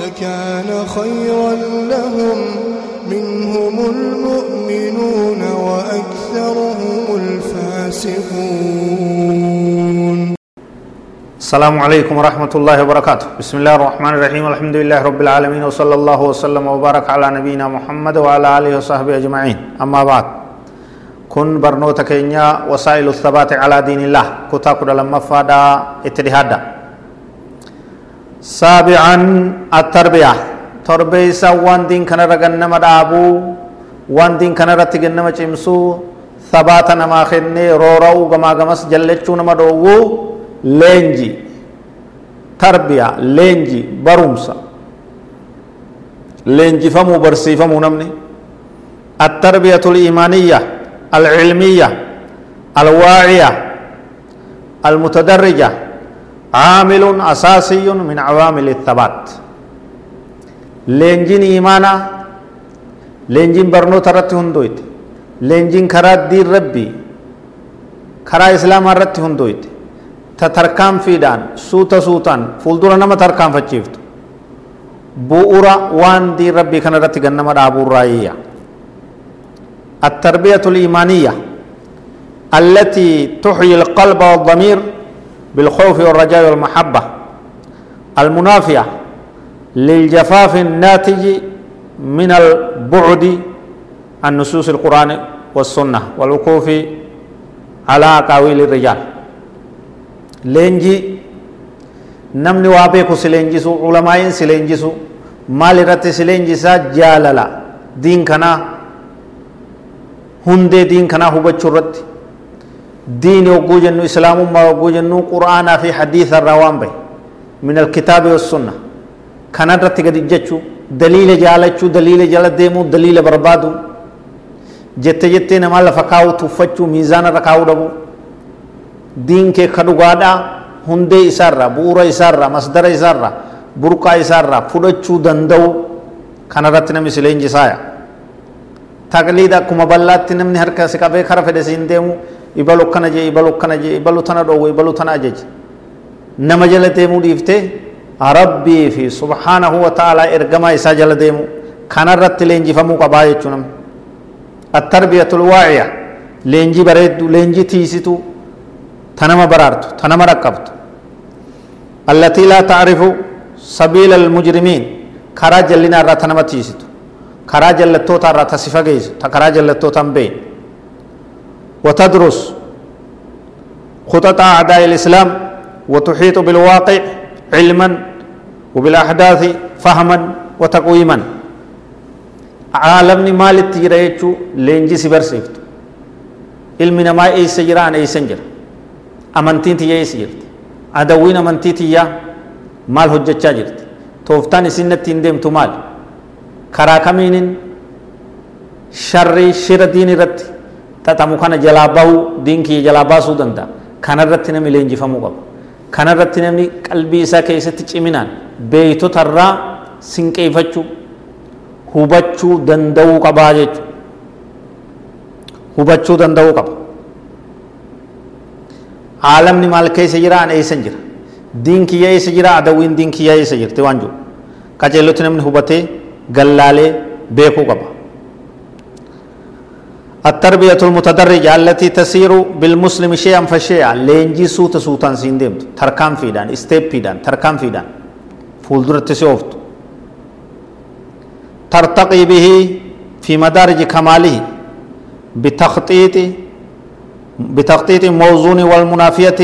لكان خيرا لهم. منهم المؤمنون وأكثرهم الفاسقون. السلام عليكم ورحمة الله وبركاته. بسم الله الرحمن الرحيم. الحمد لله رب العالمين وصلى الله وسلم وبارك على نبينا محمد وعلى آله وصحبه أجمعين. أما بعد كن برنوتا كينيا وسائل الثبات على دين الله. كتاكو لما فادا اتدهادا سابعا التربية. تربيسا وان دين كان رغنما دابو وان دين كان رتغنما چمسو. ثباتا نما خني رورو غما غمس جلچو نما دوو. leenji tarbiya leenji barumsa leenjifamuu barsiifamuu namni التربية الإيمانية العلمية الواعية المتدرجة. عامل أساسي من عوامل الثبات لينجين إيمانا لينجين برنو ترت هندويت لينجين كرا دين ربي كرا إسلام رت هندويت ta tarkaanfiidhaan suuta suutaan fuuldura nama tarkaanfachiiftu bu'ura waan diin rabbii kana irratti gannama dhaabuurraayiyya التربية الإيمانية التي تحيي القلب والضمير بالخوف والرجاء والمحبة المنافية للجفاف الناتج من البعد عن نصوص القرآن والسنة والوقوف على أقاويل الرجال. لينجي نمن وابيكو سلينجيسو علماء سلينجيسو مالي رت سلينجيسا جالالا دين كنا هندي دين كنا هو بچورتي jennu islaamummaa hogguu jennu qur'aanaa fi hadiisa irraa waan bahe min alkitaabi wassunna kana irratti gadi jechuu daliila jaalachuu daliila jala deemuu daliila barbaadu jette jettee namaa lafa kaa'u tuffachuu miizaana irra kaa'uu dhabuu diin kee ka dhugaadhaa hundee isaarraa bu'uura isaarraa masdara isaarraa burqaa isaarraa fudhachuu danda'u kanarratti namni si leenjisaaya taqliida akkuma bal'aatti namni harka si qabee ibalu akkana jee ibalu akkana jee ibalu tana dhoowwe ibalu tana ajaje nama jala deemuu dhiiftee rabbii fi subhaanahu wa ta'aalaa ergamaa isaa jala deemu kanarratti leenjifamuu qabaa jechuu namni attarbiyatul waaciya leenjii bareeddu leenjii tiisituu تنما برارت تنما ركبت التي لا تعرف سبيل المجرمين كرا جلنا را تنما تيسيت كرا جلتو تارا تسفغيس تكرا جلتو تنبين وتدرس خطط أعداء الإسلام وتحيط بالواقع علما وبالأحداث فهما وتقويما. عالمني مال التجريتشو لينجي سبرسيفت علمنا ما أي سجران أي سنجر amantiin tiyya eessa jirti adawwiin amantii tiyyaa maal hojjechaa jirti tooftaan isin natti hin deemtu maal karaa kamiinin xaxamu kana jalaa bahuu diin kiyya jalaa baasuu danda'a kana irratti namni leenjifamuu qaba kana irratti namni qalbii isaa keessatti ciminaan beeytotarraa sinqeeffachuu hubachuu danda'uu qabaa jechuudha hubachuu danda'uu qaba caalamni maal keessa jira an eessa jira diin kiyya eessa jira adawwiin diin kiyya eessa jirti waan jiru qaceellotti namni hubatee gallaalee beekuu qaba التربية المتدرجة التي تسير بالمسلم شيئا فشيئا. لينجي سوتا سوتا سيندمت تركان فيدان. استيب فيدان. تركان فيدان. فولدر تسوفت ترتقي به في مدارج كماله بتخطيط بتخطيط موزون والمنافية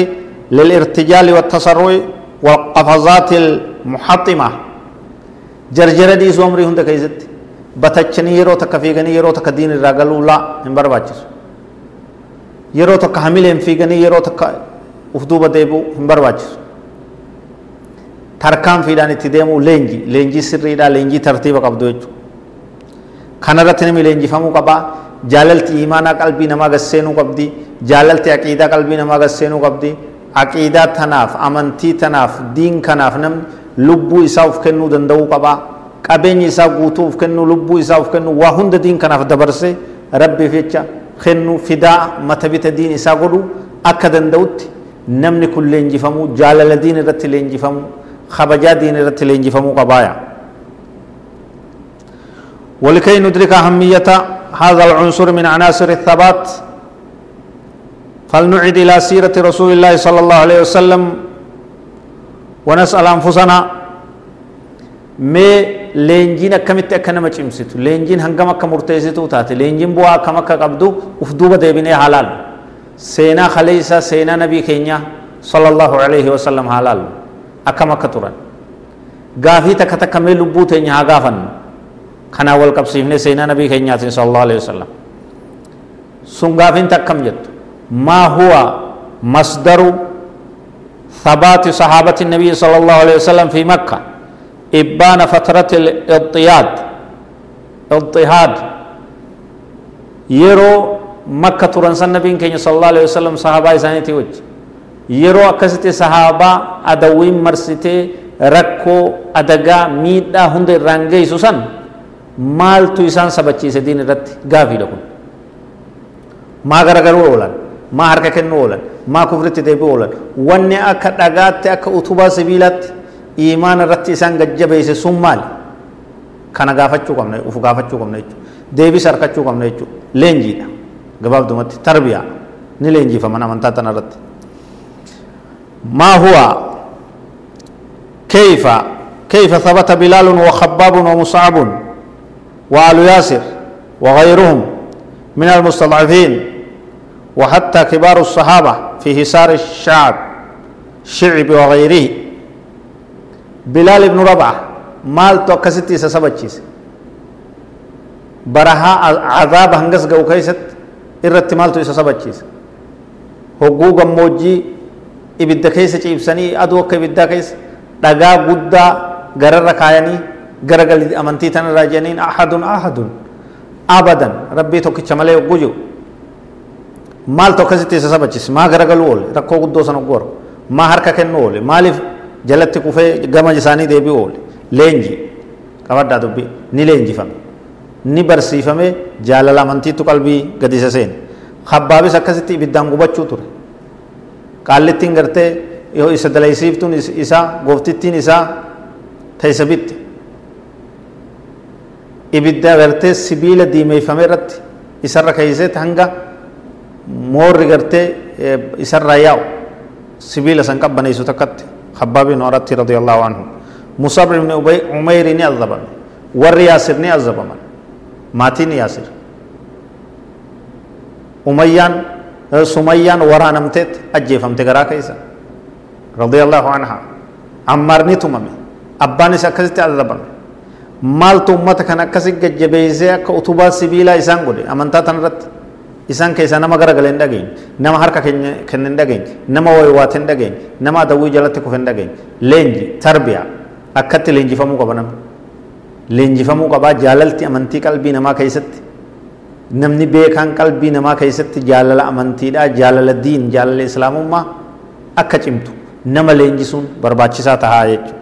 للارتجال والتسرع والقفزات المحطمة. جرجرة دي سومري هند batachanii yeroo takka fiiganii yeroo takka diin irraa galuu laa hin barbaachisu yeroo takka hamileen fiiganii yeroo takka uf duuba deebi'u hin barbaachisu tarkaan fiidhaan itti deemuu leenji leenjii sirriidhaa leenjii tartiiba qabdu jechuudha kanarratti namni leenjifamuu qabaa jaalalti imaanaa qalbii namaa gasseenuu qabdi jaalalti aqiidaa qalbii namaa gasseenuu qabdi aqiidaa tanaaf amantii tanaaf diin kanaaf namni lubbuu isaa uf kennuu danda'uu qabaa qabeenyi isaa guutuu uf kennuu lubbuu isaa uf kennuu waa hunda diin kanaaf dabarsee rabbiif jecha kennuu fidaa mata bita diin isaa godhu akka danda'utti namni kun leenjifamuu jaalala diin irratti leenjifamuu kabajaa diin irratti leenjifamuu qabaaya ولكي ندرك أهمية هذا العنصر من عناصر الثبات فلنعد إلى سيرة رسول الله صلى الله عليه وسلم ونسأل أنفسنا ما لينجين كمت أكنا ما تشمسيتو لينجين هنگم أكا مرتزيتو تاتي لينجين بوا كم أكا قبدو وفدوبة ديبني حلال سينا خليسا سينا نبي كينيا صلى الله عليه وسلم حلال أكا مكا تران غافي تكا تكا مي لبو تينيا غافن خنا والقبسيفني سينا نبي كينيا صلى الله عليه وسلم سن غافين تكم جتو ما هو مصدر ثبات صحابة النبي صلى الله عليه وسلم في مكة إبان فترة الاضطهاد اضطهاد يرو مكة ترنسان نبي كي صلى الله عليه وسلم صحابة إسانيتي وجه yeroo akkasitti sahaabaa adawiin marsitee rakkoo adagaa miidhaa hunda irraan geessu san maaltu isaan sabachiise diin irratti gaafiidha kun maa garagaruu oolan maa harka kennuu oolan maa kufritti deebi'u oolan wanni akka dhagaatti akka utubaa sibiilaatti إيمان رتي سان جب إيسي سمال. كان غافت شو كمنا وف غافت شو كمنا يجو ديفي سر كشو كمنا يجو لينجي غباب دمتي تربية. نلينجي فمنا من تاتنا رتي. ما هو؟ كيف؟ كيف ثبت بلال وخباب ومصعب وآل ياسر وغيرهم من المستضعفين وحتى كبار الصحابة في حصار الشعب شعب وغيره؟ بلال بن ربعة مال توكستي سسبتشيس برها عذاب هنگس جو كيست irratti maaltu isa sabachiisa hogguu gammoojjii ibidda keessa ciibsanii aduu akka ibiddaa keessa dhagaa guddaa gararra kaayanii gara gali amantii tanarraa jedhaniin ahadun ahadun abadan rabbii tokkicha malee hogguu jiru maaltu akkasitti isa sabachiise maa garagaluu oole rakkoo guddoo sana hogguu maa harka kennuu oole maaliif jalatti kufee gama isaanii deebi'u oole leenji qabaddaa dubbii ni leenjifame ni barsiifame jaalala amantiitu qalbii gadi isa seene habbaabis akkasitti ibiddaan gubachuu ture qaallittiin gartee yoo isa dalaysiiftuun isaa gooftittiin isaa teessa bitti ibidda gartee sibiila diimeeffame irratti isarra keeyseet hanga moorri gartee isarraa yaa'u sibiila san qabbaneessu takkatti habbaab ibnu aratti radiyallahu anhu musab ibni umeyri ni azabame warri yaasir ni azabaman maatiin yaasir umayyaan sumayyaan waraanamteet ajjeefamte garaa keessa radiyallahu anha ammaar ni tumame abbaanis akkasitti azabame maaltu ummata kan akkasi gajjabeeysee akka utubaa sibiilaa isaan godhe isaan keessaa nama garagale hin dhageenye nama harka kenne hin dhageenye nama waywaate hin dhageenye nama adawwii jalatti kufe hin dhageenye leenji tarbiyaa akkatti leenjifamuu qaba namni leenjifamuu qabaa jaalalti amantii qalbii namaa keessatti namni beekaan qalbii namaa keessatti jaalala amantiidha jaalala diin jaalala islaamummaa akka cimtu nama leenjisuun barbaachisaa tahaa jechuudha.